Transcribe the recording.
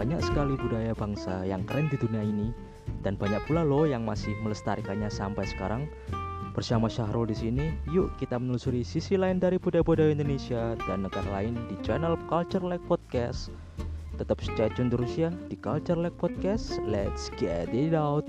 banyak sekali budaya bangsa yang keren di dunia ini dan banyak pula loh yang masih melestarikannya sampai sekarang. Bersama Syahrul di sini, yuk kita menelusuri sisi lain dari budaya-budaya Indonesia dan negara lain di channel Culture Like Podcast. Tetap stay tune terus ya di Culture Like Podcast. Let's get it out.